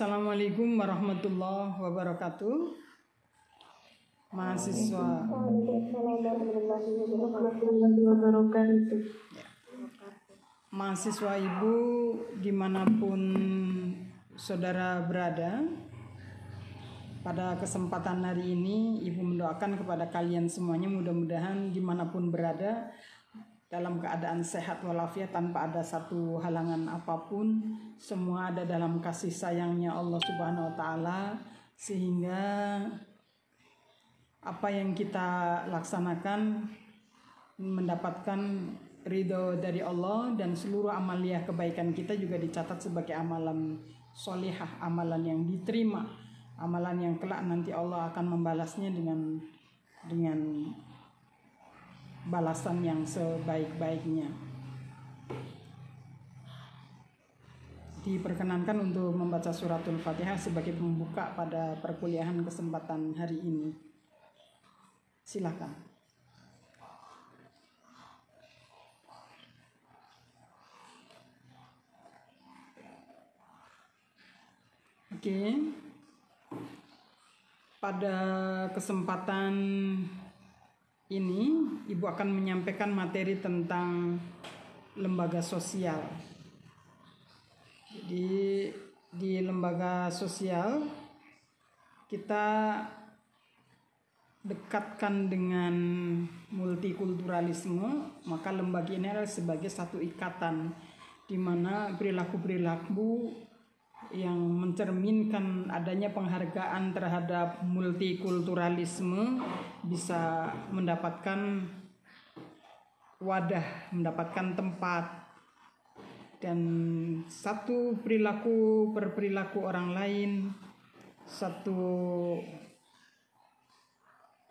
Assalamualaikum warahmatullahi wabarakatuh. Mahasiswa mahasiswa ibu di mana pun saudara berada pada kesempatan hari ini ibu mendoakan kepada kalian semuanya mudah-mudahan di mana pun berada dalam keadaan sehat walafiat tanpa ada satu halangan apa pun semua ada dalam kasih sayangnya Allah Subhanahu wa taala. Sehingga apa yang kita laksanakan mendapatkan ridho dari Allah dan seluruh amalia kebaikan kita juga dicatat sebagai amalan solihah amalan yang diterima amalan yang kelak nanti Allah akan membalasnya dengan dengan balasan yang sebaik-baiknya. Diperkenankan untuk membaca suratul Fatihah sebagai pembuka pada perkuliahan kesempatan hari ini. Silakan. Oke. Pada kesempatan ini Ibu akan menyampaikan materi tentang lembaga sosial. Jadi di lembaga sosial kita dekatkan dengan multikulturalisme, maka lembaga ini adalah sebagai satu ikatan di mana perilaku-perilaku yang mencerminkan adanya penghargaan terhadap multikulturalisme bisa mendapatkan wadah, mendapatkan tempat. Dan satu perilaku per perilaku orang lain, satu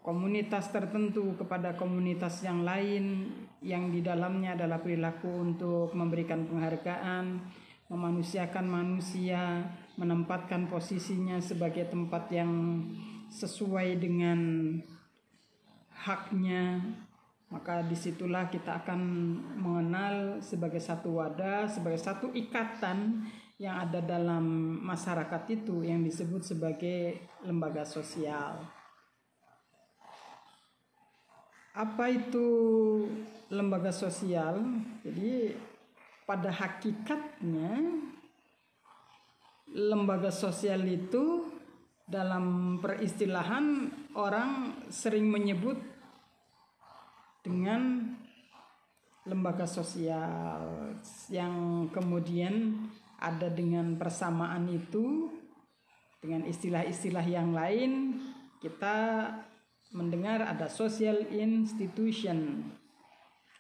komunitas tertentu kepada komunitas yang lain yang di dalamnya adalah perilaku untuk memberikan penghargaan memanusiakan manusia, menempatkan posisinya sebagai tempat yang sesuai dengan haknya, maka di situlah kita akan mengenal sebagai satu wadah, sebagai satu ikatan yang ada dalam masyarakat itu yang disebut sebagai lembaga sosial. Apa itu lembaga sosial? Jadi pada hakikatnya lembaga sosial itu dalam peristilahan orang sering menyebut dengan lembaga sosial yang kemudian ada dengan persamaan itu dengan istilah-istilah yang lain. Kita mendengar ada social institution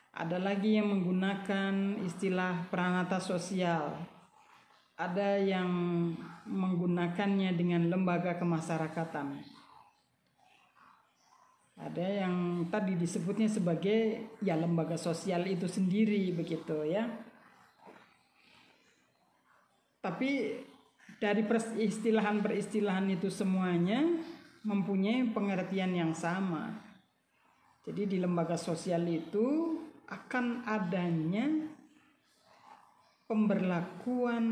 ada lagi yang menggunakan istilah peranata sosial. Ada yang menggunakannya dengan lembaga kemasyarakatan. Ada yang tadi disebutnya sebagai ya lembaga sosial itu sendiri begitu ya. Tapi dari peristilahan-peristilahan itu semuanya mempunyai pengertian yang sama. Jadi di lembaga sosial itu akan adanya pemberlakuan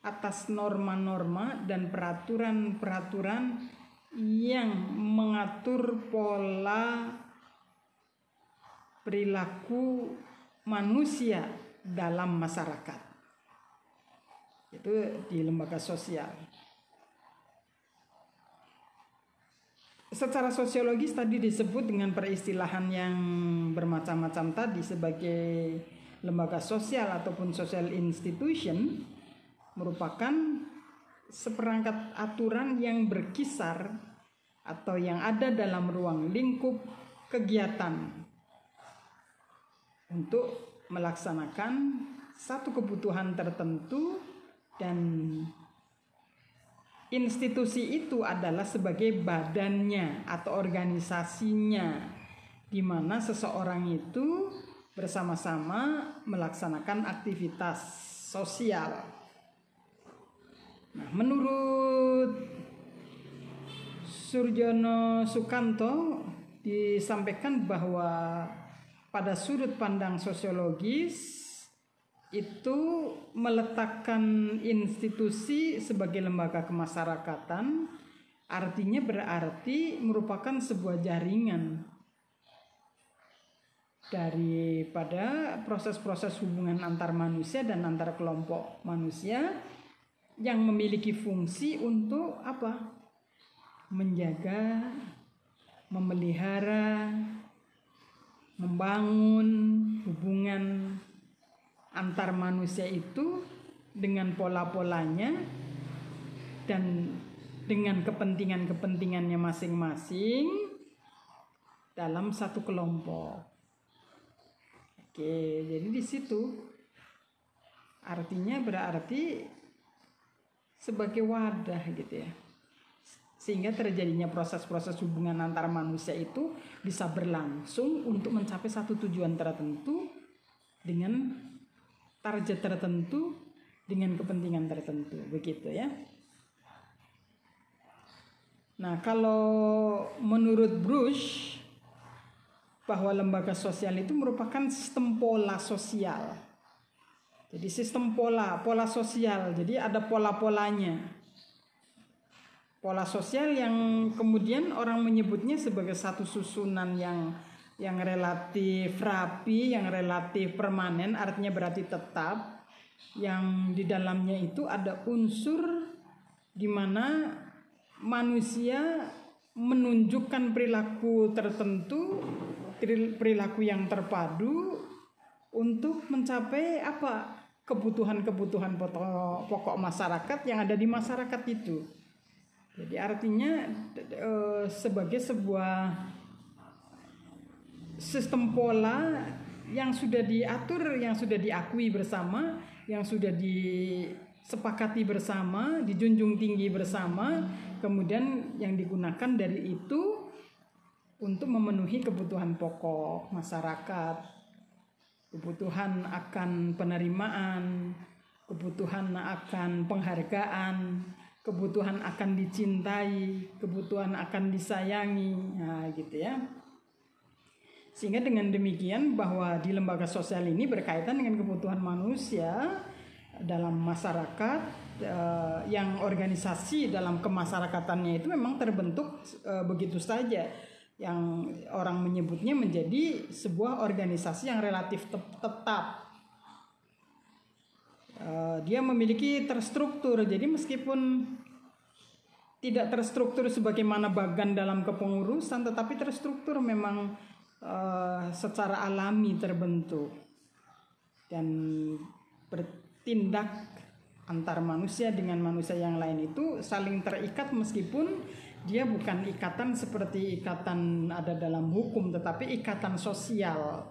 atas norma-norma dan peraturan-peraturan yang mengatur pola perilaku manusia dalam masyarakat. Itu di lembaga sosial. Secara sosiologis tadi disebut dengan peristilahan yang bermacam-macam tadi sebagai lembaga sosial ataupun social institution merupakan seperangkat aturan yang berkisar atau yang ada dalam ruang lingkup kegiatan untuk melaksanakan satu kebutuhan tertentu dan institusi itu adalah sebagai badannya atau organisasinya di mana seseorang itu bersama-sama melaksanakan aktivitas sosial. Nah, menurut Surjono Sukanto disampaikan bahwa pada sudut pandang sosiologis itu meletakkan institusi sebagai lembaga kemasyarakatan artinya berarti merupakan sebuah jaringan daripada proses-proses hubungan antar manusia dan antar kelompok manusia yang memiliki fungsi untuk apa? Menjaga, memelihara, membangun hubungan antar manusia itu dengan pola-polanya dan dengan kepentingan-kepentingannya masing-masing dalam satu kelompok. Oke, jadi di situ artinya berarti sebagai wadah gitu ya. Sehingga terjadinya proses-proses hubungan antar manusia itu bisa berlangsung untuk mencapai satu tujuan tertentu dengan target tertentu dengan kepentingan tertentu begitu ya. Nah, kalau menurut Bruce bahwa lembaga sosial itu merupakan sistem pola sosial. Jadi sistem pola, pola sosial. Jadi ada pola-polanya. Pola sosial yang kemudian orang menyebutnya sebagai satu susunan yang yang relatif rapi, yang relatif permanen, artinya berarti tetap. Yang di dalamnya itu ada unsur di mana manusia menunjukkan perilaku tertentu perilaku yang terpadu untuk mencapai apa kebutuhan-kebutuhan pokok masyarakat yang ada di masyarakat itu. Jadi artinya e, sebagai sebuah sistem pola yang sudah diatur, yang sudah diakui bersama, yang sudah disepakati bersama, dijunjung tinggi bersama, kemudian yang digunakan dari itu untuk memenuhi kebutuhan pokok masyarakat, kebutuhan akan penerimaan, kebutuhan akan penghargaan, kebutuhan akan dicintai, kebutuhan akan disayangi, nah gitu ya. Sehingga dengan demikian bahwa di lembaga sosial ini berkaitan dengan kebutuhan manusia dalam masyarakat eh, yang organisasi dalam kemasyarakatannya itu memang terbentuk eh, begitu saja yang orang menyebutnya menjadi sebuah organisasi yang relatif tetap. Uh, dia memiliki terstruktur, jadi meskipun tidak terstruktur sebagaimana bagan dalam kepengurusan, tetapi terstruktur memang uh, secara alami terbentuk dan bertindak antar manusia dengan manusia yang lain itu saling terikat meskipun dia bukan ikatan seperti ikatan ada dalam hukum tetapi ikatan sosial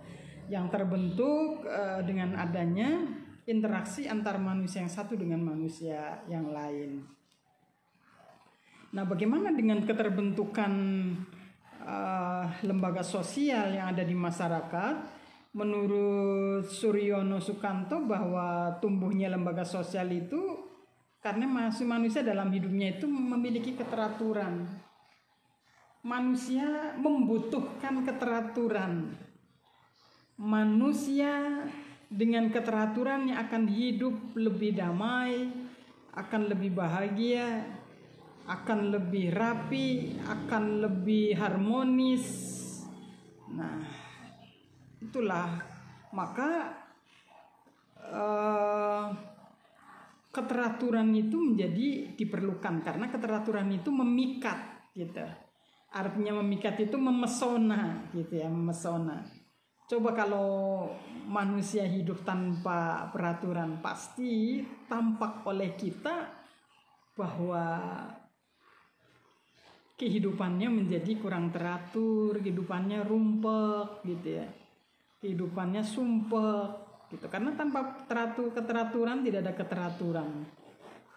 yang terbentuk uh, dengan adanya interaksi antar manusia yang satu dengan manusia yang lain. Nah, bagaimana dengan keterbentukan uh, lembaga sosial yang ada di masyarakat? Menurut Suryono Sukanto bahwa tumbuhnya lembaga sosial itu karena masih manusia dalam hidupnya itu memiliki keteraturan. Manusia membutuhkan keteraturan. Manusia dengan keteraturan yang akan hidup lebih damai, akan lebih bahagia, akan lebih rapi, akan lebih harmonis. Nah, itulah maka uh, keteraturan itu menjadi diperlukan karena keteraturan itu memikat gitu. Artinya memikat itu memesona gitu ya, memesona. Coba kalau manusia hidup tanpa peraturan pasti tampak oleh kita bahwa kehidupannya menjadi kurang teratur, kehidupannya rumpek gitu ya. Kehidupannya sumpek, gitu karena tanpa teratur keteraturan tidak ada keteraturan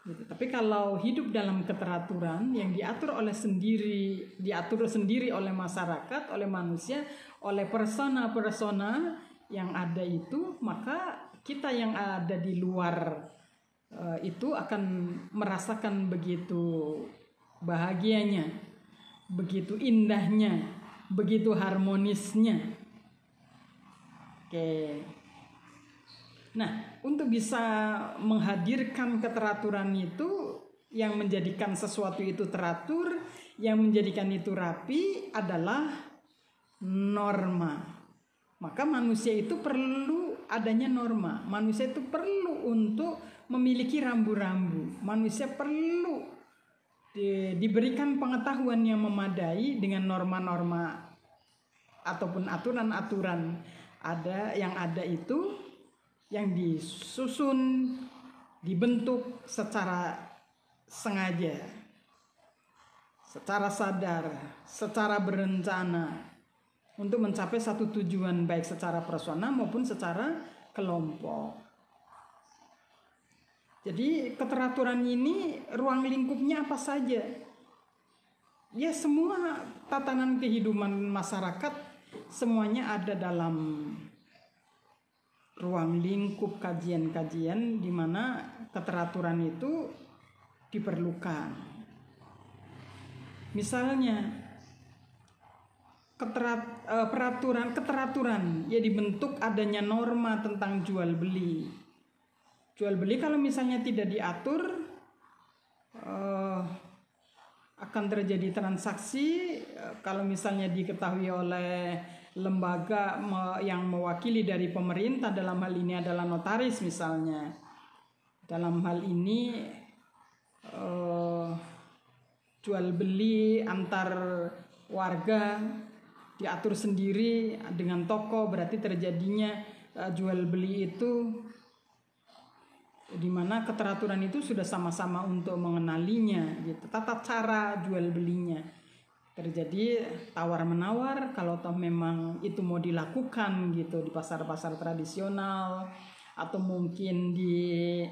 gitu. tapi kalau hidup dalam keteraturan yang diatur oleh sendiri diatur sendiri oleh masyarakat oleh manusia oleh persona-persona yang ada itu maka kita yang ada di luar uh, itu akan merasakan begitu bahagianya begitu indahnya begitu harmonisnya oke Nah, untuk bisa menghadirkan keteraturan itu yang menjadikan sesuatu itu teratur, yang menjadikan itu rapi adalah norma. Maka manusia itu perlu adanya norma. Manusia itu perlu untuk memiliki rambu-rambu. Manusia perlu di, diberikan pengetahuan yang memadai dengan norma-norma ataupun aturan-aturan. Ada yang ada itu yang disusun dibentuk secara sengaja secara sadar secara berencana untuk mencapai satu tujuan baik secara personal maupun secara kelompok jadi keteraturan ini ruang lingkupnya apa saja ya semua tatanan kehidupan masyarakat semuanya ada dalam ruang lingkup kajian-kajian di mana keteraturan itu diperlukan. Misalnya keterat, uh, peraturan keteraturan ya dibentuk adanya norma tentang jual beli. Jual beli kalau misalnya tidak diatur uh, akan terjadi transaksi uh, kalau misalnya diketahui oleh lembaga yang mewakili dari pemerintah dalam hal ini adalah notaris misalnya. Dalam hal ini uh, jual beli antar warga diatur sendiri dengan toko berarti terjadinya uh, jual beli itu di mana keteraturan itu sudah sama-sama untuk mengenalinya gitu. Tata cara jual belinya. Terjadi tawar menawar kalau toh memang itu mau dilakukan gitu di pasar-pasar tradisional atau mungkin di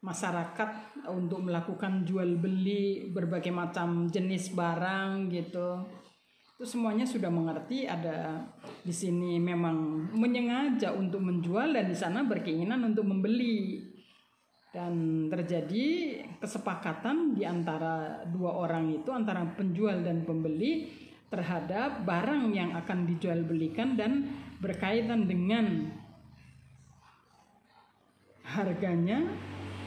masyarakat untuk melakukan jual beli berbagai macam jenis barang gitu. Itu semuanya sudah mengerti ada di sini memang menyengaja untuk menjual dan di sana berkeinginan untuk membeli dan terjadi kesepakatan di antara dua orang itu antara penjual dan pembeli terhadap barang yang akan dijual belikan dan berkaitan dengan harganya,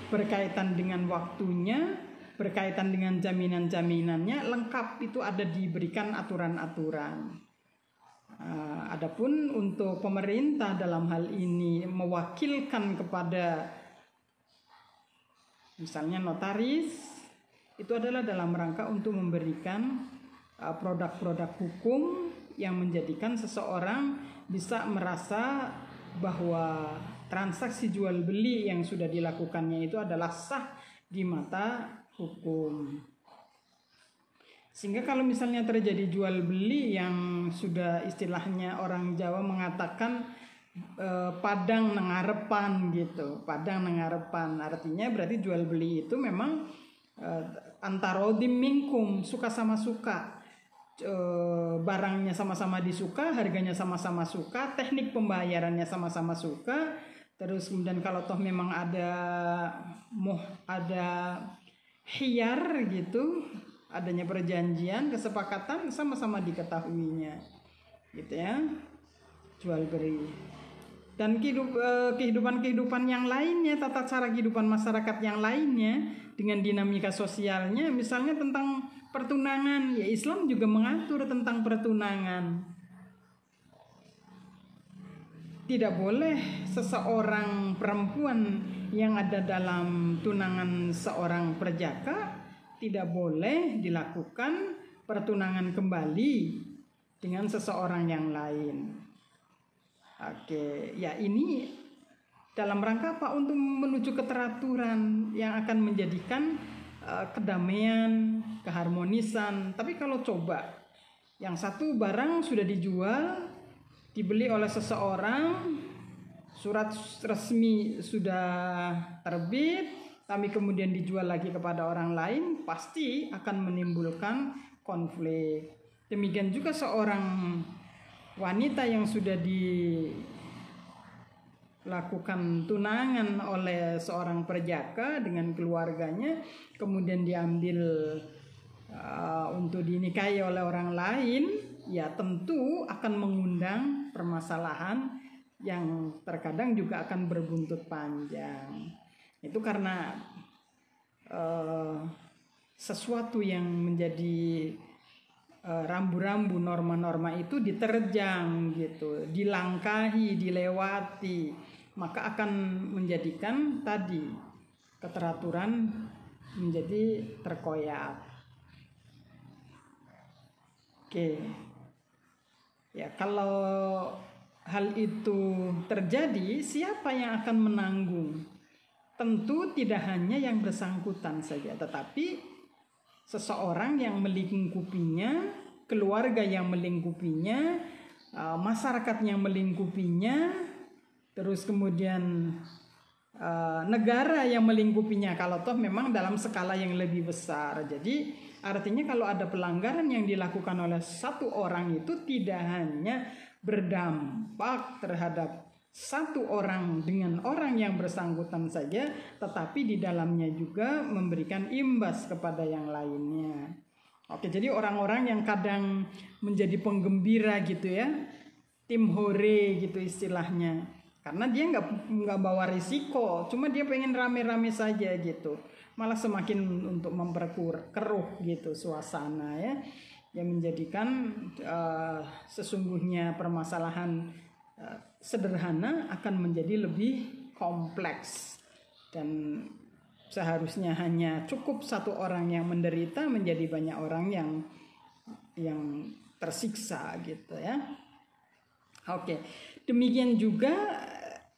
berkaitan dengan waktunya, berkaitan dengan jaminan-jaminannya lengkap itu ada diberikan aturan-aturan. Uh, adapun untuk pemerintah dalam hal ini mewakilkan kepada Misalnya notaris itu adalah dalam rangka untuk memberikan uh, produk-produk hukum yang menjadikan seseorang bisa merasa bahwa transaksi jual beli yang sudah dilakukannya itu adalah sah di mata hukum. Sehingga kalau misalnya terjadi jual beli yang sudah istilahnya orang Jawa mengatakan Eh, padang nengarepan gitu. Padang nengarepan. Artinya berarti jual beli itu memang uh, antarodim mingkum suka sama suka. Uh, barangnya sama-sama disuka harganya sama-sama suka teknik pembayarannya sama-sama suka. Terus kemudian kalau toh memang ada moh ada hiar gitu adanya perjanjian kesepakatan sama-sama diketahuinya. Gitu ya jual beli dan eh, kehidupan-kehidupan yang lainnya, tata cara kehidupan masyarakat yang lainnya dengan dinamika sosialnya, misalnya tentang pertunangan, ya Islam juga mengatur tentang pertunangan. Tidak boleh seseorang perempuan yang ada dalam tunangan seorang perjaka tidak boleh dilakukan pertunangan kembali dengan seseorang yang lain. Oke, ya ini dalam rangka apa untuk menuju keteraturan yang akan menjadikan uh, kedamaian, keharmonisan. Tapi kalau coba yang satu barang sudah dijual, dibeli oleh seseorang, surat resmi sudah terbit, tapi kemudian dijual lagi kepada orang lain, pasti akan menimbulkan konflik. Demikian juga seorang wanita yang sudah dilakukan tunangan oleh seorang perjaka dengan keluarganya kemudian diambil uh, untuk dinikahi oleh orang lain ya tentu akan mengundang permasalahan yang terkadang juga akan berbuntut panjang. Itu karena uh, sesuatu yang menjadi rambu-rambu norma-norma itu diterjang gitu, dilangkahi, dilewati, maka akan menjadikan tadi keteraturan menjadi terkoyak. Oke. Ya, kalau hal itu terjadi, siapa yang akan menanggung? Tentu tidak hanya yang bersangkutan saja, tetapi seseorang yang melingkupinya, keluarga yang melingkupinya, uh, masyarakat yang melingkupinya, terus kemudian uh, negara yang melingkupinya. Kalau toh memang dalam skala yang lebih besar, jadi artinya kalau ada pelanggaran yang dilakukan oleh satu orang itu tidak hanya berdampak terhadap satu orang dengan orang yang bersangkutan saja, tetapi di dalamnya juga memberikan imbas kepada yang lainnya. Oke, jadi orang-orang yang kadang menjadi penggembira gitu ya, tim hore gitu istilahnya, karena dia nggak nggak bawa risiko, cuma dia pengen rame-rame saja gitu, malah semakin untuk memperkeruh gitu suasana ya yang menjadikan uh, sesungguhnya permasalahan uh, sederhana akan menjadi lebih kompleks dan seharusnya hanya cukup satu orang yang menderita menjadi banyak orang yang yang tersiksa gitu ya. Oke, demikian juga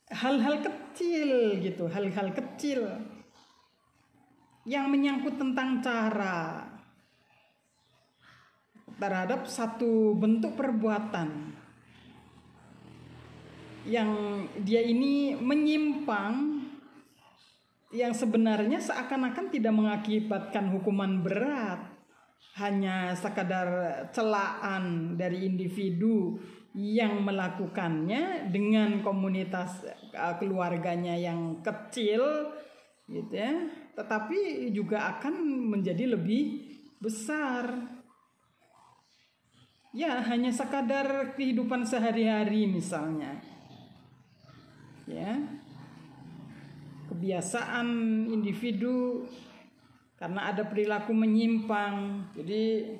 hal-hal kecil gitu, hal-hal kecil yang menyangkut tentang cara terhadap satu bentuk perbuatan yang dia ini menyimpang yang sebenarnya seakan-akan tidak mengakibatkan hukuman berat. Hanya sekadar celaan dari individu yang melakukannya dengan komunitas uh, keluarganya yang kecil gitu ya. Tetapi juga akan menjadi lebih besar. Ya hanya sekadar kehidupan sehari-hari misalnya ya. Kebiasaan individu karena ada perilaku menyimpang. Jadi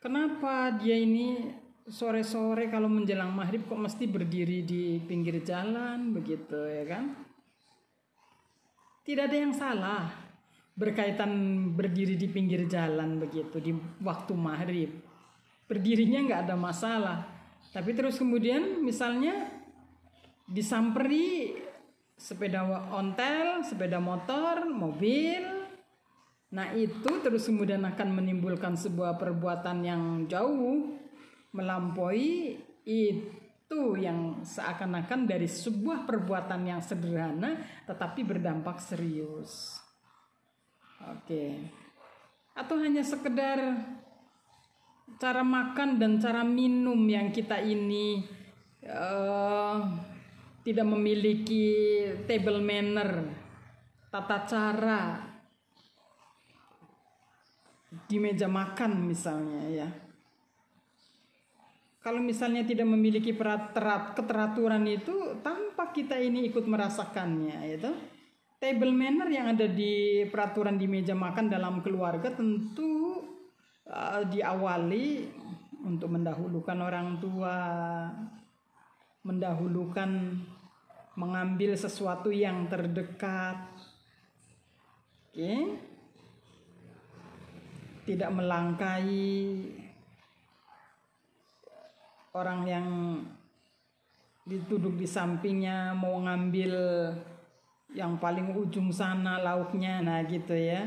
kenapa dia ini sore-sore kalau menjelang maghrib kok mesti berdiri di pinggir jalan begitu ya kan? Tidak ada yang salah berkaitan berdiri di pinggir jalan begitu di waktu maghrib. Berdirinya nggak ada masalah. Tapi terus kemudian misalnya disamperi sepeda ontel sepeda motor mobil. Nah itu terus kemudian akan menimbulkan sebuah perbuatan yang jauh melampaui itu yang seakan-akan dari sebuah perbuatan yang sederhana tetapi berdampak serius. Oke. Atau hanya sekedar cara makan dan cara minum yang kita ini uh, tidak memiliki table manner, tata cara di meja makan misalnya ya. Kalau misalnya tidak memiliki perat keteraturan itu tanpa kita ini ikut merasakannya itu table manner yang ada di peraturan di meja makan dalam keluarga tentu uh, diawali untuk mendahulukan orang tua, mendahulukan mengambil sesuatu yang terdekat. Oke. Tidak melangkai orang yang dituduh di sampingnya mau ngambil yang paling ujung sana lauknya nah gitu ya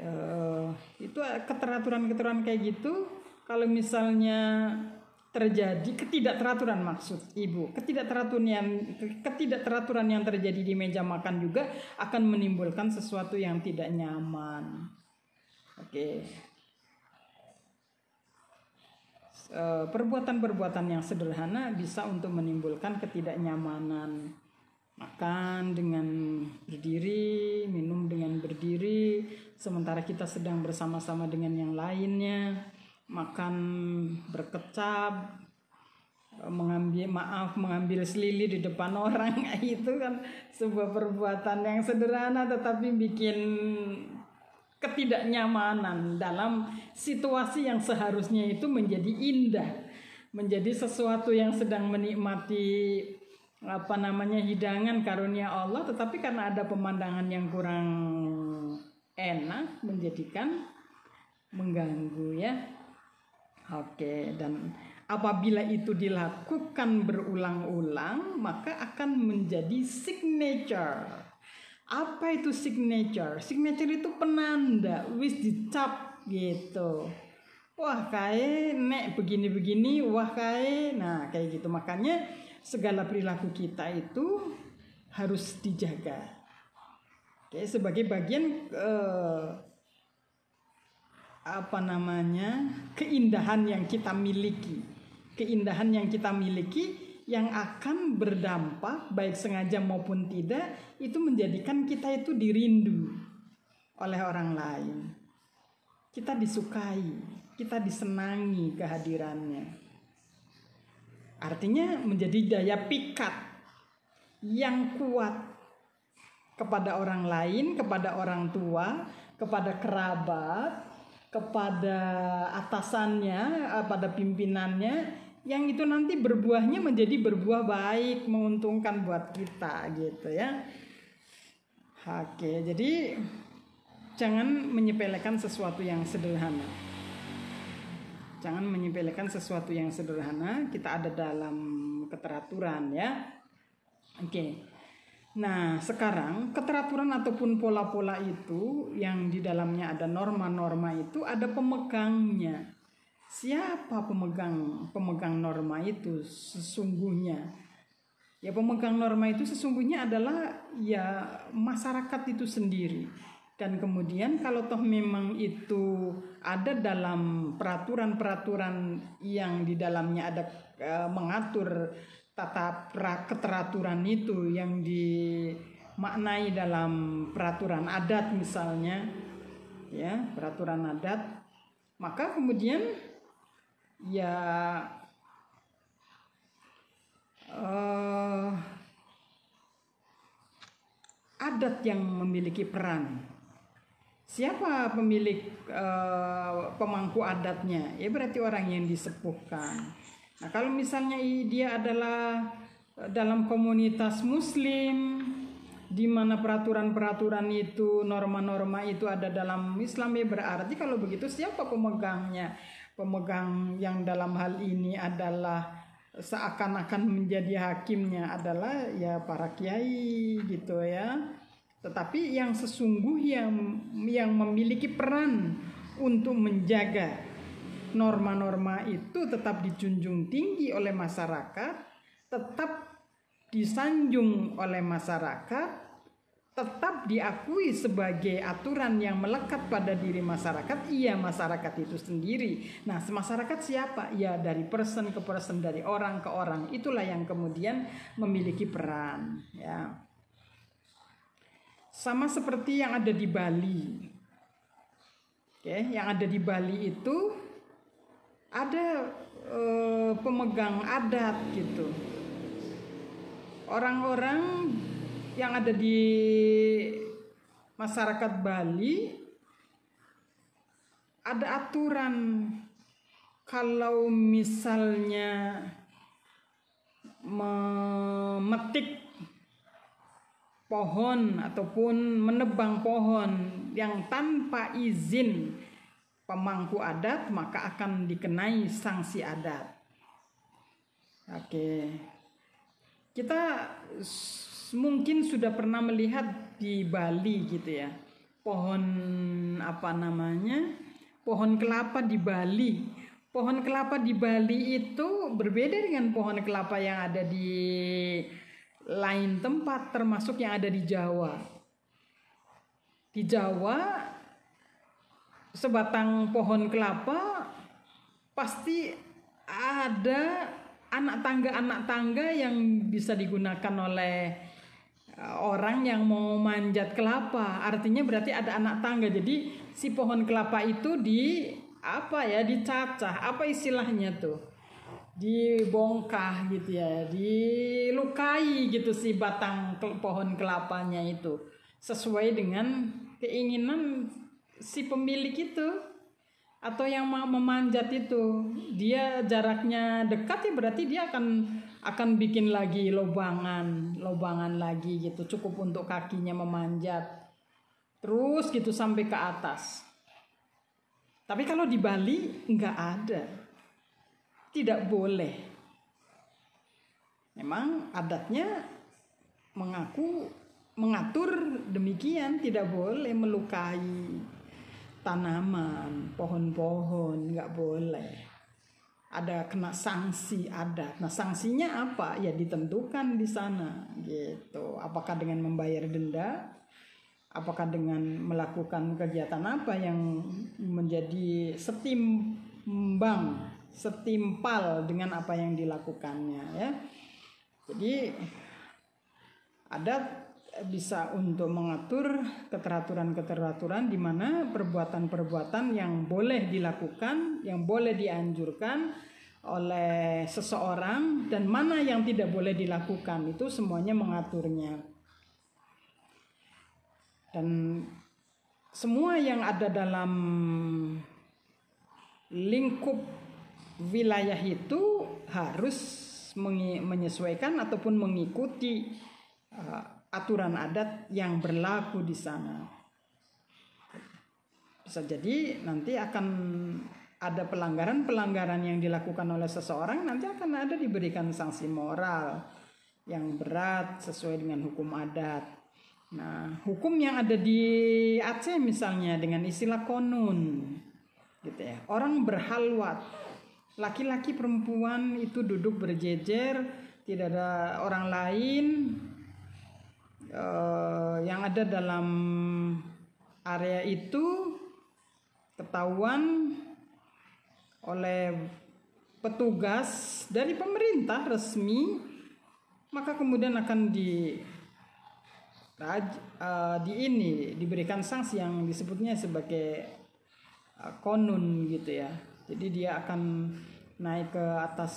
uh, itu keteraturan-keteraturan kayak gitu kalau misalnya terjadi ketidakteraturan maksud ibu. Ketidakteraturan yang ketidakteraturan yang terjadi di meja makan juga akan menimbulkan sesuatu yang tidak nyaman. Oke. Perbuatan-perbuatan yang sederhana bisa untuk menimbulkan ketidaknyamanan. Makan dengan berdiri, minum dengan berdiri, sementara kita sedang bersama-sama dengan yang lainnya, makan berkecap, mengambil maaf mengambil selili di depan orang. Itu kan sebuah perbuatan yang sederhana tetapi bikin ketidaknyamanan dalam situasi yang seharusnya itu menjadi indah menjadi sesuatu yang sedang menikmati apa namanya hidangan karunia Allah. Tetapi karena ada pemandangan yang kurang enak menjadikan mengganggu ya oke dan apabila itu dilakukan berulang-ulang maka akan menjadi signature. Apa itu signature? Signature itu penanda wis dicap gitu. Wah kayak nek begini-begini wah kayak nah kayak gitu. Makanya segala perilaku kita itu harus dijaga. Oke, sebagai bagian eh, apa namanya keindahan yang kita miliki, keindahan yang kita miliki yang akan berdampak baik sengaja maupun tidak itu menjadikan kita itu dirindu oleh orang lain. Kita disukai, kita disenangi kehadirannya. Artinya menjadi daya pikat yang kuat kepada orang lain, kepada orang tua, kepada kerabat, kepada atasannya, eh, pada pimpinannya yang itu nanti berbuahnya menjadi berbuah baik, menguntungkan buat kita gitu ya. Oke, jadi jangan menyepelekan sesuatu yang sederhana. Jangan menyepelekan sesuatu yang sederhana. Kita ada dalam keteraturan ya. Oke. Nah, sekarang keteraturan ataupun pola-pola itu yang di dalamnya ada norma-norma itu ada pemegangnya. Siapa pemegang pemegang norma itu sesungguhnya? Ya pemegang norma itu sesungguhnya adalah ya masyarakat itu sendiri dan kemudian kalau toh memang itu ada dalam peraturan-peraturan yang di dalamnya ada e, mengatur tata keteraturan itu yang dimaknai dalam peraturan adat misalnya ya peraturan adat maka kemudian ya uh, adat yang memiliki peran Siapa pemilik uh, pemangku adatnya? Ya berarti orang yang disepuhkan. Nah, kalau misalnya dia adalah eh, dalam komunitas muslim di mana peraturan-peraturan itu, norma-norma itu ada dalam Islam ya berarti kalau begitu siapa pemegangnya? Pemegang yang dalam hal ini adalah seakan-akan menjadi hakimnya adalah ya para kiai gitu ya tetapi yang sesungguhnya yang memiliki peran untuk menjaga norma-norma itu tetap dijunjung tinggi oleh masyarakat, tetap disanjung oleh masyarakat, tetap diakui sebagai aturan yang melekat pada diri masyarakat, iya masyarakat itu sendiri. Nah, masyarakat siapa? Ya dari person ke person, dari orang ke orang. Itulah yang kemudian memiliki peran, ya. Sama seperti yang ada di Bali. Oke, yang ada di Bali itu ada eh, pemegang adat gitu. Orang-orang yang ada di masyarakat Bali ada aturan kalau misalnya memetik pohon ataupun menebang pohon yang tanpa izin pemangku adat maka akan dikenai sanksi adat. Oke. Kita mungkin sudah pernah melihat di Bali gitu ya. Pohon apa namanya? Pohon kelapa di Bali. Pohon kelapa di Bali itu berbeda dengan pohon kelapa yang ada di lain tempat termasuk yang ada di Jawa. Di Jawa sebatang pohon kelapa pasti ada anak tangga anak tangga yang bisa digunakan oleh eh, orang yang mau manjat kelapa. Artinya berarti ada anak tangga. Jadi si pohon kelapa itu di apa ya dicacah. Apa istilahnya tuh? dibongkah gitu ya, dilukai gitu si batang pohon kelapanya itu sesuai dengan keinginan si pemilik itu atau yang mau memanjat itu dia jaraknya dekat ya berarti dia akan akan bikin lagi lobangan lobangan lagi gitu cukup untuk kakinya memanjat. Terus gitu sampai ke atas. Tapi kalau di Bali nggak ada. Tidak boleh. Memang adatnya mengaku mengatur demikian tidak boleh melukai tanaman, pohon-pohon nggak boleh. Ada kena sanksi ada. Nah sanksinya apa? Ya ditentukan di sana gitu. Apakah dengan membayar denda? Apakah dengan melakukan kegiatan apa yang menjadi setimbang, setimpal dengan apa yang dilakukannya ya. Jadi ada bisa untuk mengatur keteraturan-keteraturan di mana perbuatan-perbuatan yang boleh dilakukan, yang boleh dianjurkan oleh seseorang dan mana yang tidak boleh dilakukan itu semuanya mengaturnya. Dan semua yang ada dalam lingkup wilayah itu harus menyesuaikan ataupun mengikuti uh, aturan adat yang berlaku di sana. Bisa jadi nanti akan ada pelanggaran-pelanggaran yang dilakukan oleh seseorang nanti akan ada diberikan sanksi moral yang berat sesuai dengan hukum adat. Nah, hukum yang ada di Aceh misalnya dengan istilah konun gitu ya. Orang berhalwat. Laki-laki perempuan itu duduk berjejer, tidak ada orang lain, uh, yang ada dalam area itu ketahuan oleh petugas dari pemerintah resmi maka kemudian akan di uh, di ini diberikan sanksi yang disebutnya sebagai uh, konun gitu ya. Jadi dia akan naik ke atas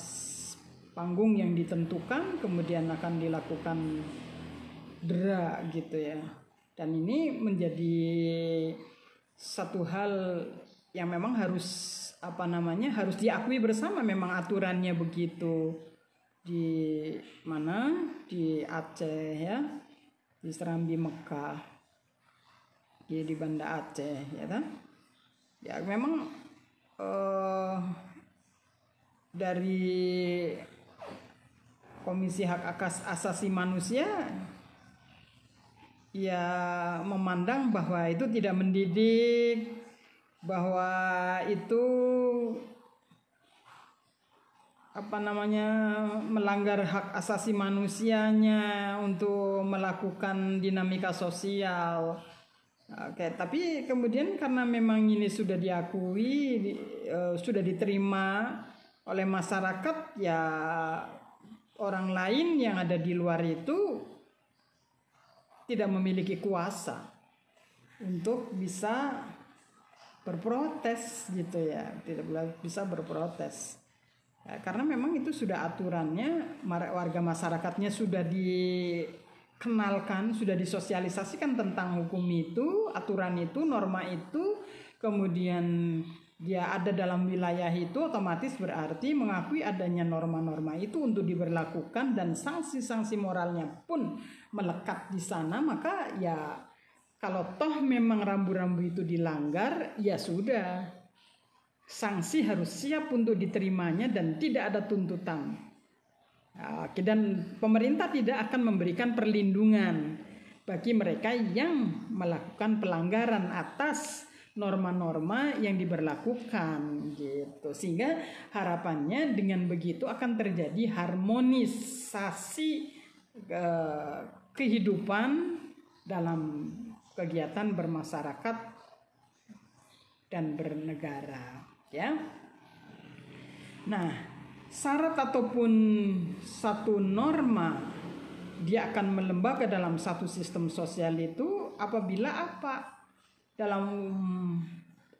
panggung yang ditentukan kemudian akan dilakukan dera gitu ya. Dan ini menjadi satu hal yang memang harus apa namanya harus diakui bersama. Memang aturannya begitu. Di mana? Di Aceh ya. Di Serambi Mekah. Di di Banda Aceh ya kan? Ya memang uh, dari Komisi Hak Asasi Manusia ya memandang bahwa itu tidak mendidik, bahwa itu apa namanya melanggar hak asasi manusianya untuk melakukan dinamika sosial. Oke, tapi kemudian karena memang ini sudah diakui, di, uh, sudah diterima oleh masyarakat, ya orang lain yang ada di luar itu tidak memiliki kuasa untuk bisa berprotes gitu ya. Tidak bisa berprotes. Ya, karena memang itu sudah aturannya warga masyarakatnya sudah dikenalkan sudah disosialisasikan tentang hukum itu aturan itu norma itu. Kemudian dia ada dalam wilayah itu otomatis berarti mengakui adanya norma-norma itu untuk diberlakukan dan sanksi-sanksi moralnya pun melekat di sana maka ya kalau toh memang rambu-rambu itu dilanggar ya sudah. Sanksi harus siap untuk diterimanya dan tidak ada tuntutan. Ya, dan pemerintah tidak akan memberikan perlindungan bagi mereka yang melakukan pelanggaran atas norma-norma yang diberlakukan gitu. Sehingga harapannya dengan begitu akan terjadi harmonisasi eh, kehidupan dalam kegiatan bermasyarakat dan bernegara ya nah syarat ataupun satu norma dia akan melembaga dalam satu sistem sosial itu apabila apa dalam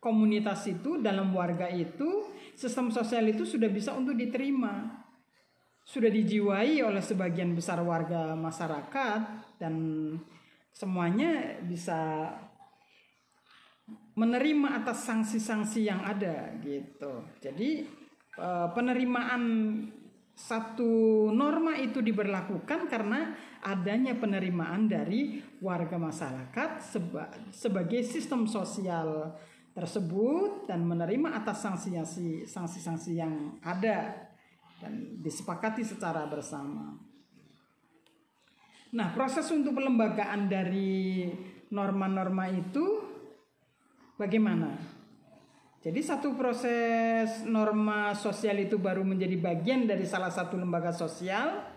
komunitas itu, dalam warga itu sistem sosial itu sudah bisa untuk diterima. Sudah dijiwai oleh sebagian besar warga masyarakat dan semuanya bisa menerima atas sanksi-sanksi yang ada gitu. Jadi eh, penerimaan satu norma itu diberlakukan karena adanya penerimaan dari warga masyarakat seba sebagai sistem sosial tersebut dan menerima atas sanksi-sanksi sanksi-sanksi yang ada dan disepakati secara bersama. Nah, proses untuk pelembagaan dari norma-norma itu bagaimana? Jadi satu proses norma sosial itu baru menjadi bagian dari salah satu lembaga sosial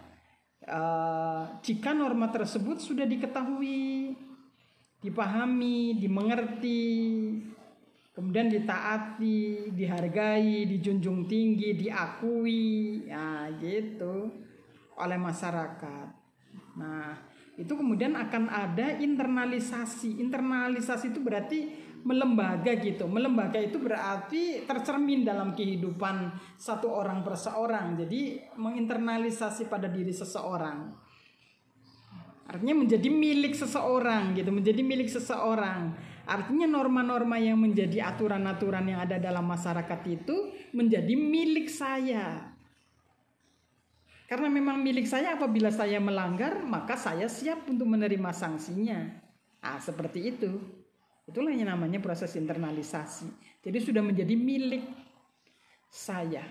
uh, jika norma tersebut sudah diketahui, dipahami, dimengerti, kemudian ditaati, dihargai, dijunjung tinggi, diakui, ya gitu oleh masyarakat. Nah, itu kemudian akan ada internalisasi. Internalisasi itu berarti melembaga gitu. Melembaga itu berarti tercermin dalam kehidupan satu orang per seorang. Jadi menginternalisasi pada diri seseorang. Artinya menjadi milik seseorang gitu, menjadi milik seseorang. Artinya norma-norma yang menjadi aturan-aturan yang ada dalam masyarakat itu menjadi milik saya. Karena memang milik saya apabila saya melanggar, maka saya siap untuk menerima sanksinya. Ah, seperti itu. Itulah yang namanya proses internalisasi. Jadi sudah menjadi milik saya.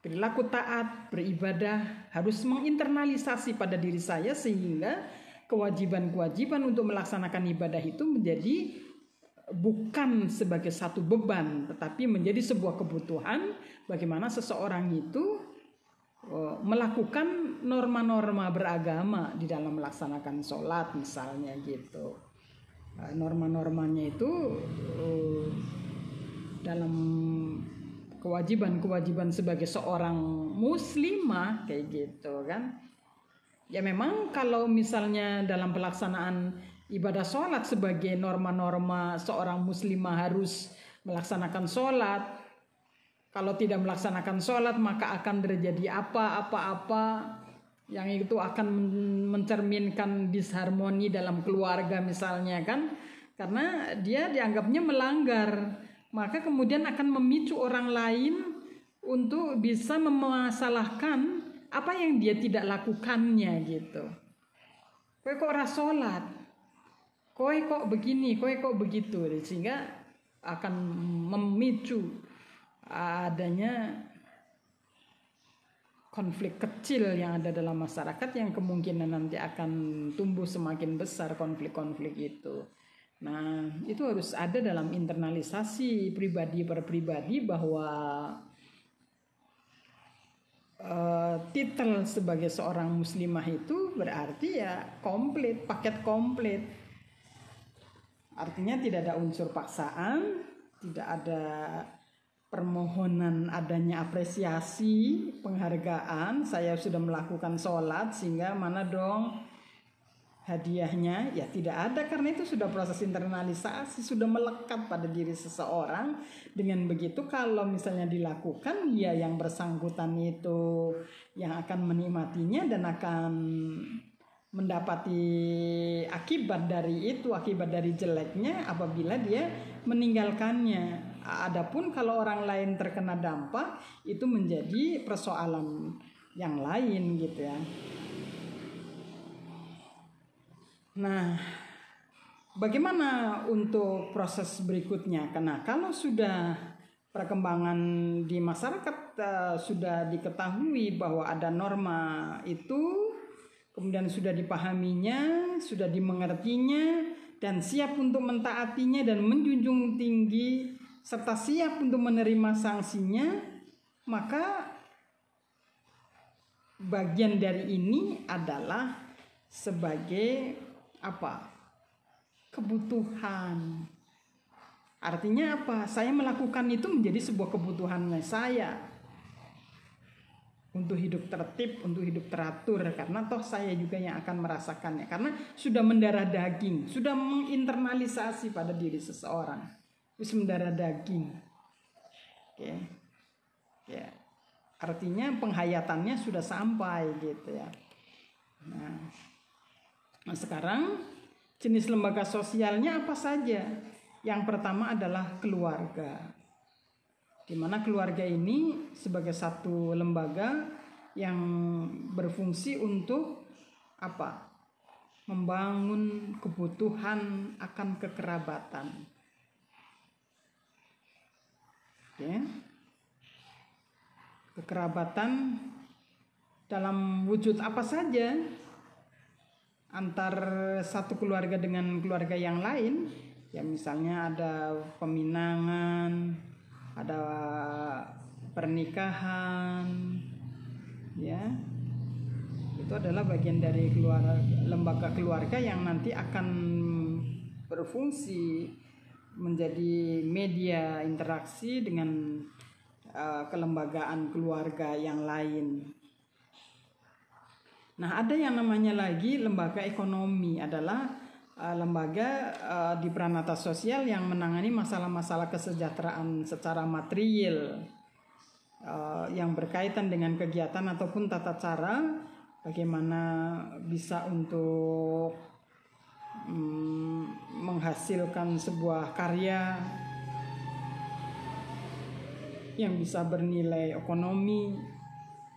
Perilaku taat, beribadah harus menginternalisasi pada diri saya sehingga kewajiban-kewajiban untuk melaksanakan ibadah itu menjadi bukan sebagai satu beban tetapi menjadi sebuah kebutuhan bagaimana seseorang itu oh, melakukan norma-norma beragama di dalam melaksanakan sholat misalnya gitu. Eh, norma-normanya itu uh, dalam kewajiban-kewajiban sebagai seorang muslimah kayak gitu kan ya memang kalau misalnya dalam pelaksanaan ibadah sholat sebagai norma-norma seorang muslimah harus melaksanakan sholat. Kalau tidak melaksanakan sholat maka akan terjadi apa-apa-apa yang itu akan mencerminkan disharmoni dalam keluarga misalnya kan. Karena dia dianggapnya melanggar maka kemudian akan memicu orang lain untuk bisa memasalahkan apa yang dia tidak lakukannya gitu. Kowe kok rasolat kowe kok begini kowe kok begitu. Sehingga akan memicu adanya konflik kecil yang ada dalam masyarakat yang kemungkinan nanti akan tumbuh semakin besar konflik-konflik itu. Nah, itu harus ada dalam internalisasi pribadi per pribadi bahwa uh, titel sebagai seorang muslimah itu berarti ya komplit, paket komplit. Artinya tidak ada unsur paksaan, tidak ada permohonan adanya apresiasi, penghargaan, saya sudah melakukan sholat sehingga mana dong hadiahnya ya tidak ada. Karena itu sudah proses internalisasi sudah melekat pada diri seseorang. Dengan begitu kalau misalnya dilakukan ya yang bersangkutan itu yang akan menikmatinya dan akan mendapati akibat dari itu akibat dari jeleknya apabila dia meninggalkannya. Adapun kalau orang lain terkena dampak itu menjadi persoalan yang lain gitu ya. Nah, bagaimana untuk proses berikutnya? Karena kalau sudah perkembangan di masyarakat uh, sudah diketahui bahwa ada norma itu, kemudian sudah dipahaminya, sudah dimengertinya, dan siap untuk mentaatinya dan menjunjung tinggi serta siap untuk menerima sanksinya, maka bagian dari ini adalah sebagai apa? kebutuhan. Artinya apa? Saya melakukan itu menjadi sebuah kebutuhan saya untuk hidup tertib, untuk hidup teratur karena toh saya juga yang akan merasakannya karena sudah mendarah daging, sudah menginternalisasi pada diri seseorang wis mendarah daging Oke. Ya. Artinya penghayatannya sudah sampai gitu ya. Nah, nah sekarang jenis lembaga sosialnya apa saja? Yang pertama adalah keluarga. Di mana keluarga ini sebagai satu lembaga yang berfungsi untuk apa? Membangun kebutuhan akan kekerabatan. Oke. Kekerabatan dalam wujud apa saja antar satu keluarga dengan keluarga yang lain ya misalnya ada peminangan ada pernikahan ya. Itu adalah bagian dari keluarga, lembaga keluarga yang nanti akan berfungsi menjadi media interaksi dengan uh, kelembagaan keluarga yang lain Nah, ada yang namanya lagi lembaga ekonomi adalah uh, lembaga uh, di peranata sosial yang menangani masalah-masalah kesejahteraan secara material uh, yang berkaitan dengan kegiatan ataupun tata cara bagaimana bisa untuk um, menghasilkan sebuah karya yang bisa bernilai ekonomi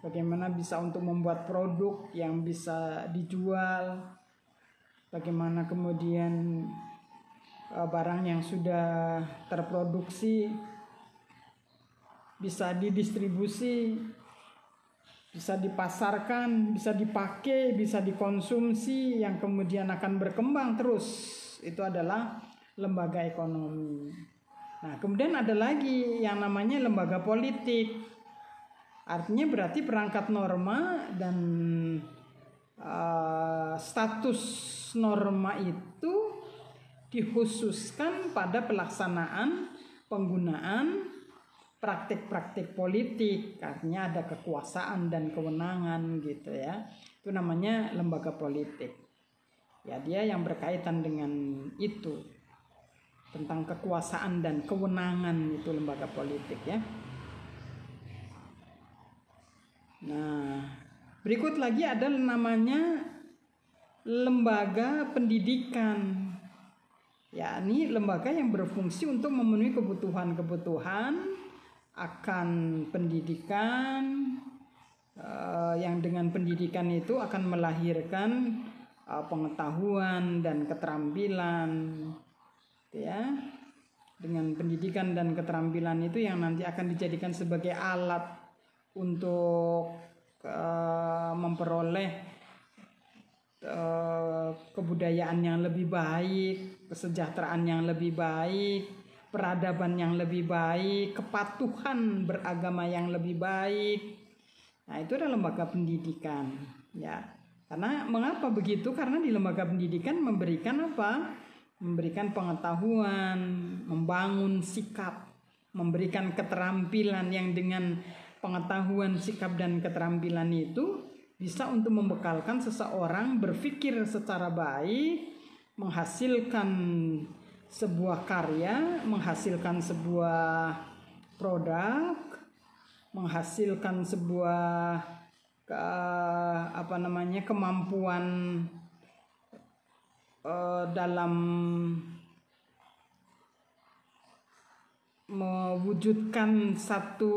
bagaimana bisa untuk membuat produk yang bisa dijual, bagaimana kemudian uh, barang yang sudah terproduksi bisa didistribusi, bisa dipasarkan, bisa dipakai, bisa dikonsumsi, yang kemudian akan berkembang terus. Itu adalah lembaga ekonomi. Nah, kemudian ada lagi yang namanya lembaga politik Artinya berarti perangkat norma dan uh, status norma itu dikhususkan pada pelaksanaan penggunaan praktik-praktik politik. Artinya ada kekuasaan dan kewenangan gitu ya. Itu namanya lembaga politik. Ya dia yang berkaitan dengan itu tentang kekuasaan dan kewenangan itu lembaga politik ya Nah, berikut lagi ada namanya lembaga pendidikan. Ya, ini lembaga yang berfungsi untuk memenuhi kebutuhan-kebutuhan akan pendidikan uh, yang dengan pendidikan itu akan melahirkan uh, pengetahuan dan keterampilan. Ya. Dengan pendidikan dan keterampilan itu yang nanti akan dijadikan sebagai alat untuk uh, memperoleh uh, kebudayaan yang lebih baik, kesejahteraan yang lebih baik, peradaban yang lebih baik, kepatuhan beragama yang lebih baik. Nah, itu adalah lembaga pendidikan, ya. Karena mengapa begitu? Karena di lembaga pendidikan memberikan apa? Memberikan pengetahuan, membangun sikap, memberikan keterampilan yang dengan pengetahuan, sikap dan keterampilan itu bisa untuk membekalkan seseorang berpikir secara baik, menghasilkan sebuah karya, menghasilkan sebuah produk, menghasilkan sebuah ke, apa namanya kemampuan uh, dalam mewujudkan satu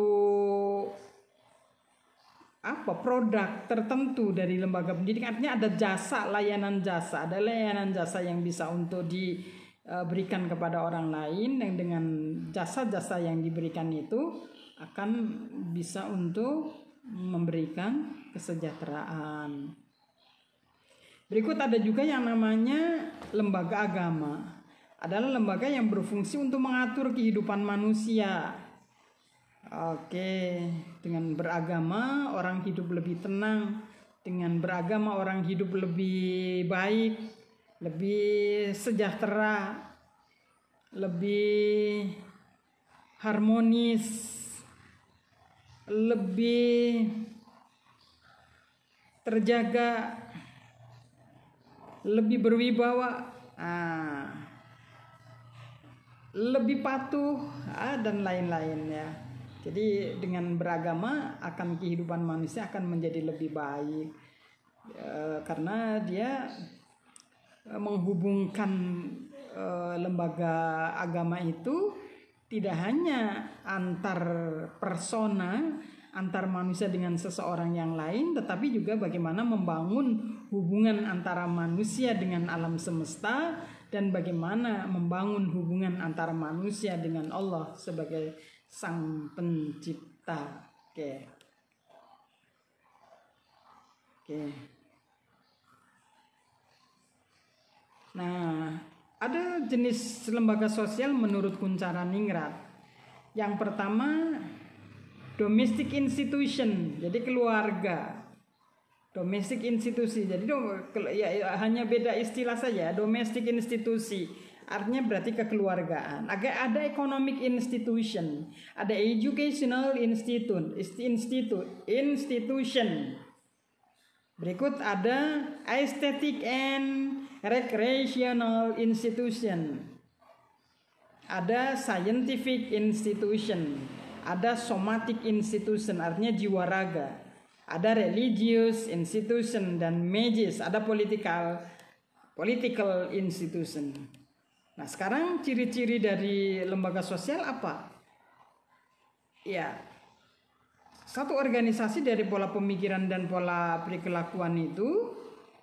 apa produk tertentu dari lembaga pendidikan. Artinya ada jasa layanan jasa ada layanan jasa yang bisa untuk diberikan kepada orang lain yang dengan jasa-jasa yang diberikan itu akan bisa untuk memberikan kesejahteraan. Berikut ada juga yang namanya lembaga agama adalah lembaga yang berfungsi untuk mengatur kehidupan manusia. Oke, dengan beragama orang hidup lebih tenang, dengan beragama orang hidup lebih baik, lebih sejahtera, lebih harmonis, lebih terjaga, lebih berwibawa. Ah, lebih patuh ah, dan lain-lain ya. Jadi dengan beragama akan kehidupan manusia akan menjadi lebih baik e, karena dia e, menghubungkan e, lembaga agama itu tidak hanya antar persona antar manusia dengan seseorang yang lain, tetapi juga bagaimana membangun hubungan antara manusia dengan alam semesta dan bagaimana membangun hubungan antara manusia dengan Allah sebagai sang pencipta. Oke. Oke. Nah, ada jenis lembaga sosial menurut Kuncara Ningrat. Yang pertama domestic institution jadi keluarga domestic institusi. Jadi ya, ya, hanya beda istilah saja domestic institusi. Artinya berarti kekeluargaan. Agak ada economic institution ada educational institute institute institution. Berikut ada aesthetic and recreational institution. Ada scientific institution. Ada somatic institution artinya jiwa raga, ada religious institution dan magis, ada political political institution. Nah, sekarang ciri-ciri dari lembaga sosial apa? Ya, satu organisasi dari pola pemikiran dan pola perilakuan itu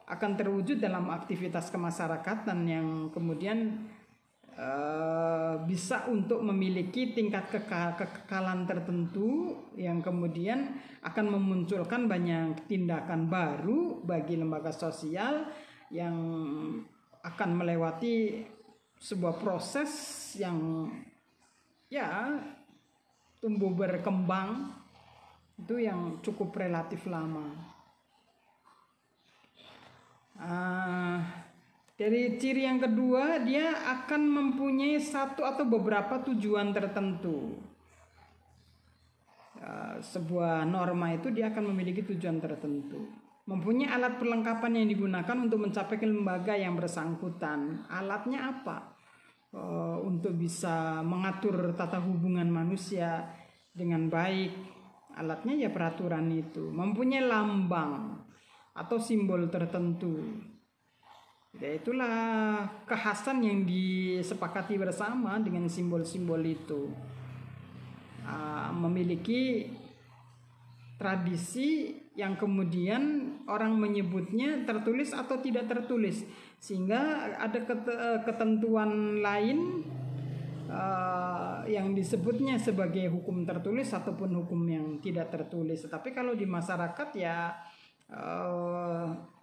akan terwujud dalam aktivitas kemasyarakatan yang kemudian Eh, bisa untuk memiliki tingkat kekekalan tertentu yang kemudian akan memunculkan banyak tindakan baru bagi lembaga sosial yang akan melewati sebuah proses yang ya tumbuh berkembang itu yang cukup relatif lama. Uh, dari ciri yang kedua, dia akan mempunyai satu atau beberapa tujuan tertentu. Ya, sebuah norma itu dia akan memiliki tujuan tertentu. Mempunyai alat perlengkapan yang digunakan untuk mencapai lembaga yang bersangkutan. Alatnya apa? Uh, untuk bisa mengatur tata hubungan manusia dengan baik. Alatnya ya peraturan itu. Mempunyai lambang atau simbol tertentu Ya itulah kekhasan yang disepakati bersama dengan simbol-simbol itu. Uh, memiliki tradisi yang kemudian orang menyebutnya tertulis atau tidak tertulis sehingga ada ketentuan lain uh, yang disebutnya sebagai hukum tertulis ataupun hukum yang tidak tertulis tapi kalau di masyarakat ya uh,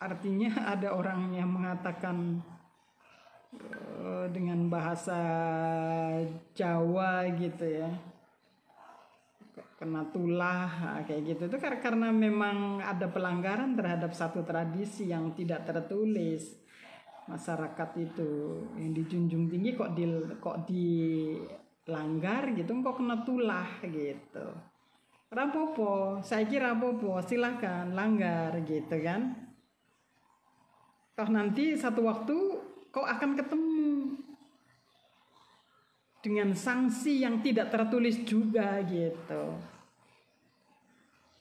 artinya ada orang yang mengatakan uh, dengan bahasa Jawa gitu ya. Kena tulah kayak gitu. Itu karena memang ada pelanggaran terhadap satu tradisi yang tidak tertulis. Masyarakat itu yang dijunjung tinggi kok di kok dilanggar gitu kok kena tulah gitu. Rapopo saya kira rapopo silahkan langgar gitu kan Toh nanti satu waktu kau akan ketemu dengan sanksi yang tidak tertulis juga gitu.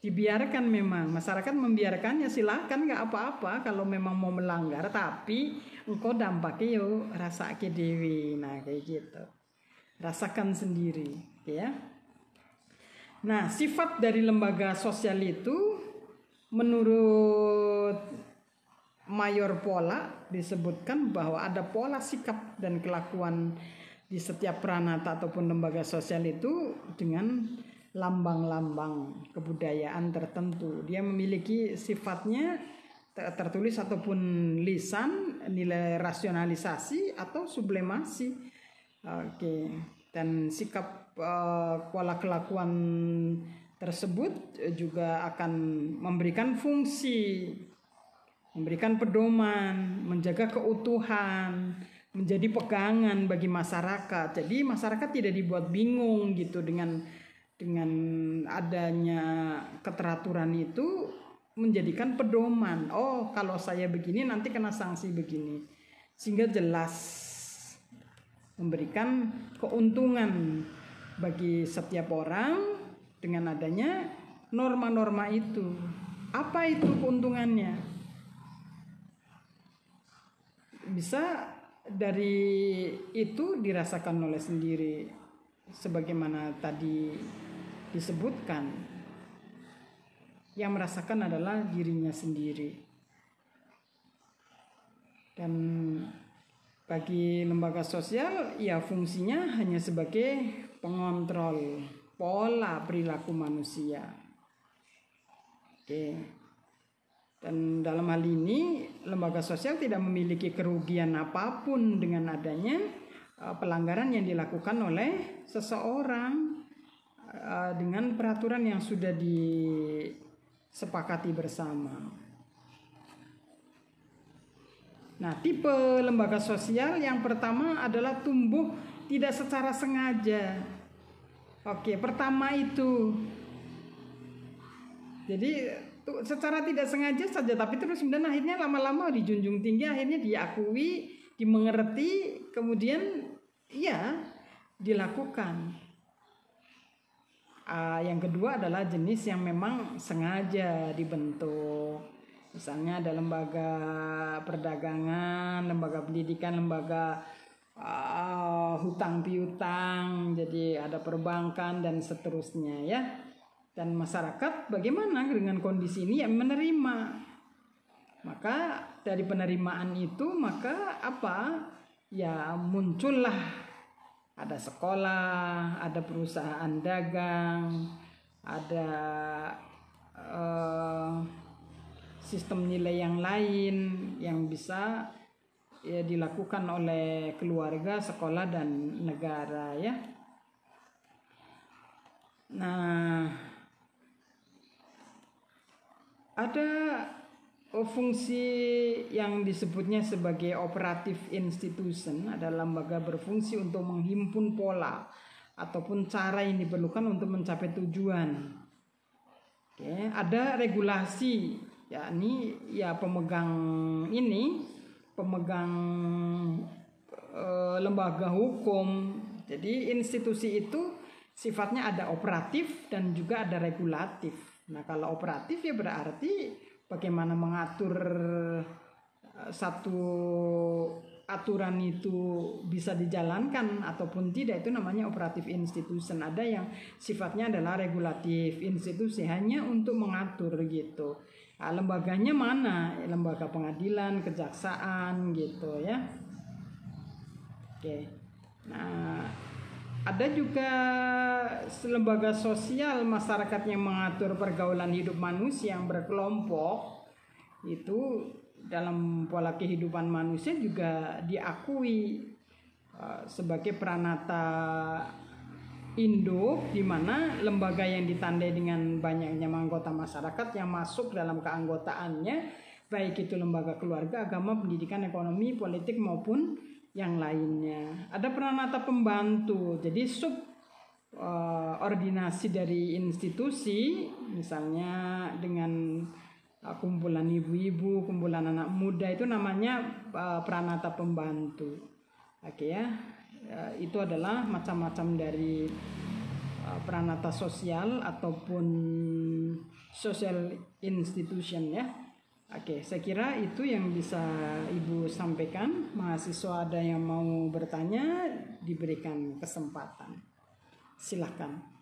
Dibiarkan memang. Masyarakat membiarkannya silahkan nggak apa-apa kalau memang mau melanggar. Tapi engkau dampaknya yo rasa ke dewi. Nah kayak gitu. Rasakan sendiri ya. Nah sifat dari lembaga sosial itu menurut mayor pola disebutkan bahwa ada pola sikap dan kelakuan di setiap peranata ataupun lembaga sosial itu dengan lambang-lambang kebudayaan tertentu. Dia memiliki sifatnya tertulis ataupun lisan, nilai rasionalisasi atau sublimasi. Oke, dan sikap uh, pola kelakuan tersebut juga akan memberikan fungsi memberikan pedoman, menjaga keutuhan, menjadi pegangan bagi masyarakat. Jadi masyarakat tidak dibuat bingung gitu dengan dengan adanya keteraturan itu menjadikan pedoman. Oh, kalau saya begini nanti kena sanksi begini. Sehingga jelas memberikan keuntungan bagi setiap orang dengan adanya norma-norma itu. Apa itu keuntungannya? Bisa dari itu dirasakan oleh sendiri sebagaimana tadi disebutkan. Yang merasakan adalah dirinya sendiri. Dan bagi lembaga sosial ya fungsinya hanya sebagai pengontrol pola perilaku manusia. Oke dan dalam hal ini lembaga sosial tidak memiliki kerugian apa pun dengan adanya uh, pelanggaran yang dilakukan oleh seseorang uh, dengan peraturan yang sudah disepakati bersama. Nah, tipe lembaga sosial yang pertama adalah tumbuh tidak secara sengaja. Oke, pertama itu. Jadi secara tidak sengaja saja tapi terus kemudian akhirnya lama-lama dijunjung tinggi akhirnya diakui dimengerti kemudian ya dilakukan. Uh, yang kedua adalah jenis yang memang sengaja dibentuk. Misalnya ada lembaga perdagangan lembaga pendidikan lembaga uh, hutang piutang jadi ada perbankan dan seterusnya ya dan masyarakat bagaimana dengan kondisi ini yang menerima? Maka dari penerimaan itu maka apa? Ya muncullah. Ada sekolah ada perusahaan dagang ada uh, sistem nilai yang lain yang bisa ya dilakukan oleh keluarga sekolah dan negara ya. Nah ada oh, fungsi yang disebutnya sebagai operatif institution adalah lembaga berfungsi untuk menghimpun pola ataupun cara yang diperlukan untuk mencapai tujuan. Oke, ada regulasi yakni ya pemegang ini pemegang e, lembaga hukum. Jadi institusi itu sifatnya ada operatif dan juga ada regulatif. Nah, kalau operatif ya berarti bagaimana mengatur eh, satu aturan itu bisa dijalankan ataupun tidak itu namanya operatif institution. Ada yang sifatnya adalah regulatif institusi hanya untuk mengatur gitu. Nah, lembaganya mana? Lembaga pengadilan kejaksaan gitu ya. Oke. Nah ada juga lembaga sosial masyarakat yang mengatur pergaulan hidup manusia yang berkelompok. Itu dalam pola kehidupan manusia juga diakui uh, sebagai peranata induk di mana lembaga yang ditandai dengan banyaknya anggota masyarakat yang masuk dalam keanggotaannya baik itu lembaga keluarga, agama, pendidikan, ekonomi, politik maupun yang lainnya. Ada peranata pembantu, jadi sub uh, ordinasi dari institusi, misalnya dengan uh, kumpulan ibu-ibu, kumpulan anak muda itu namanya uh, peranata pembantu. Oke ya, uh, itu adalah macam-macam dari uh, peranata sosial ataupun social institution ya. Oke, saya kira itu yang bisa Ibu sampaikan. Mahasiswa ada yang mau bertanya, diberikan kesempatan. Silahkan.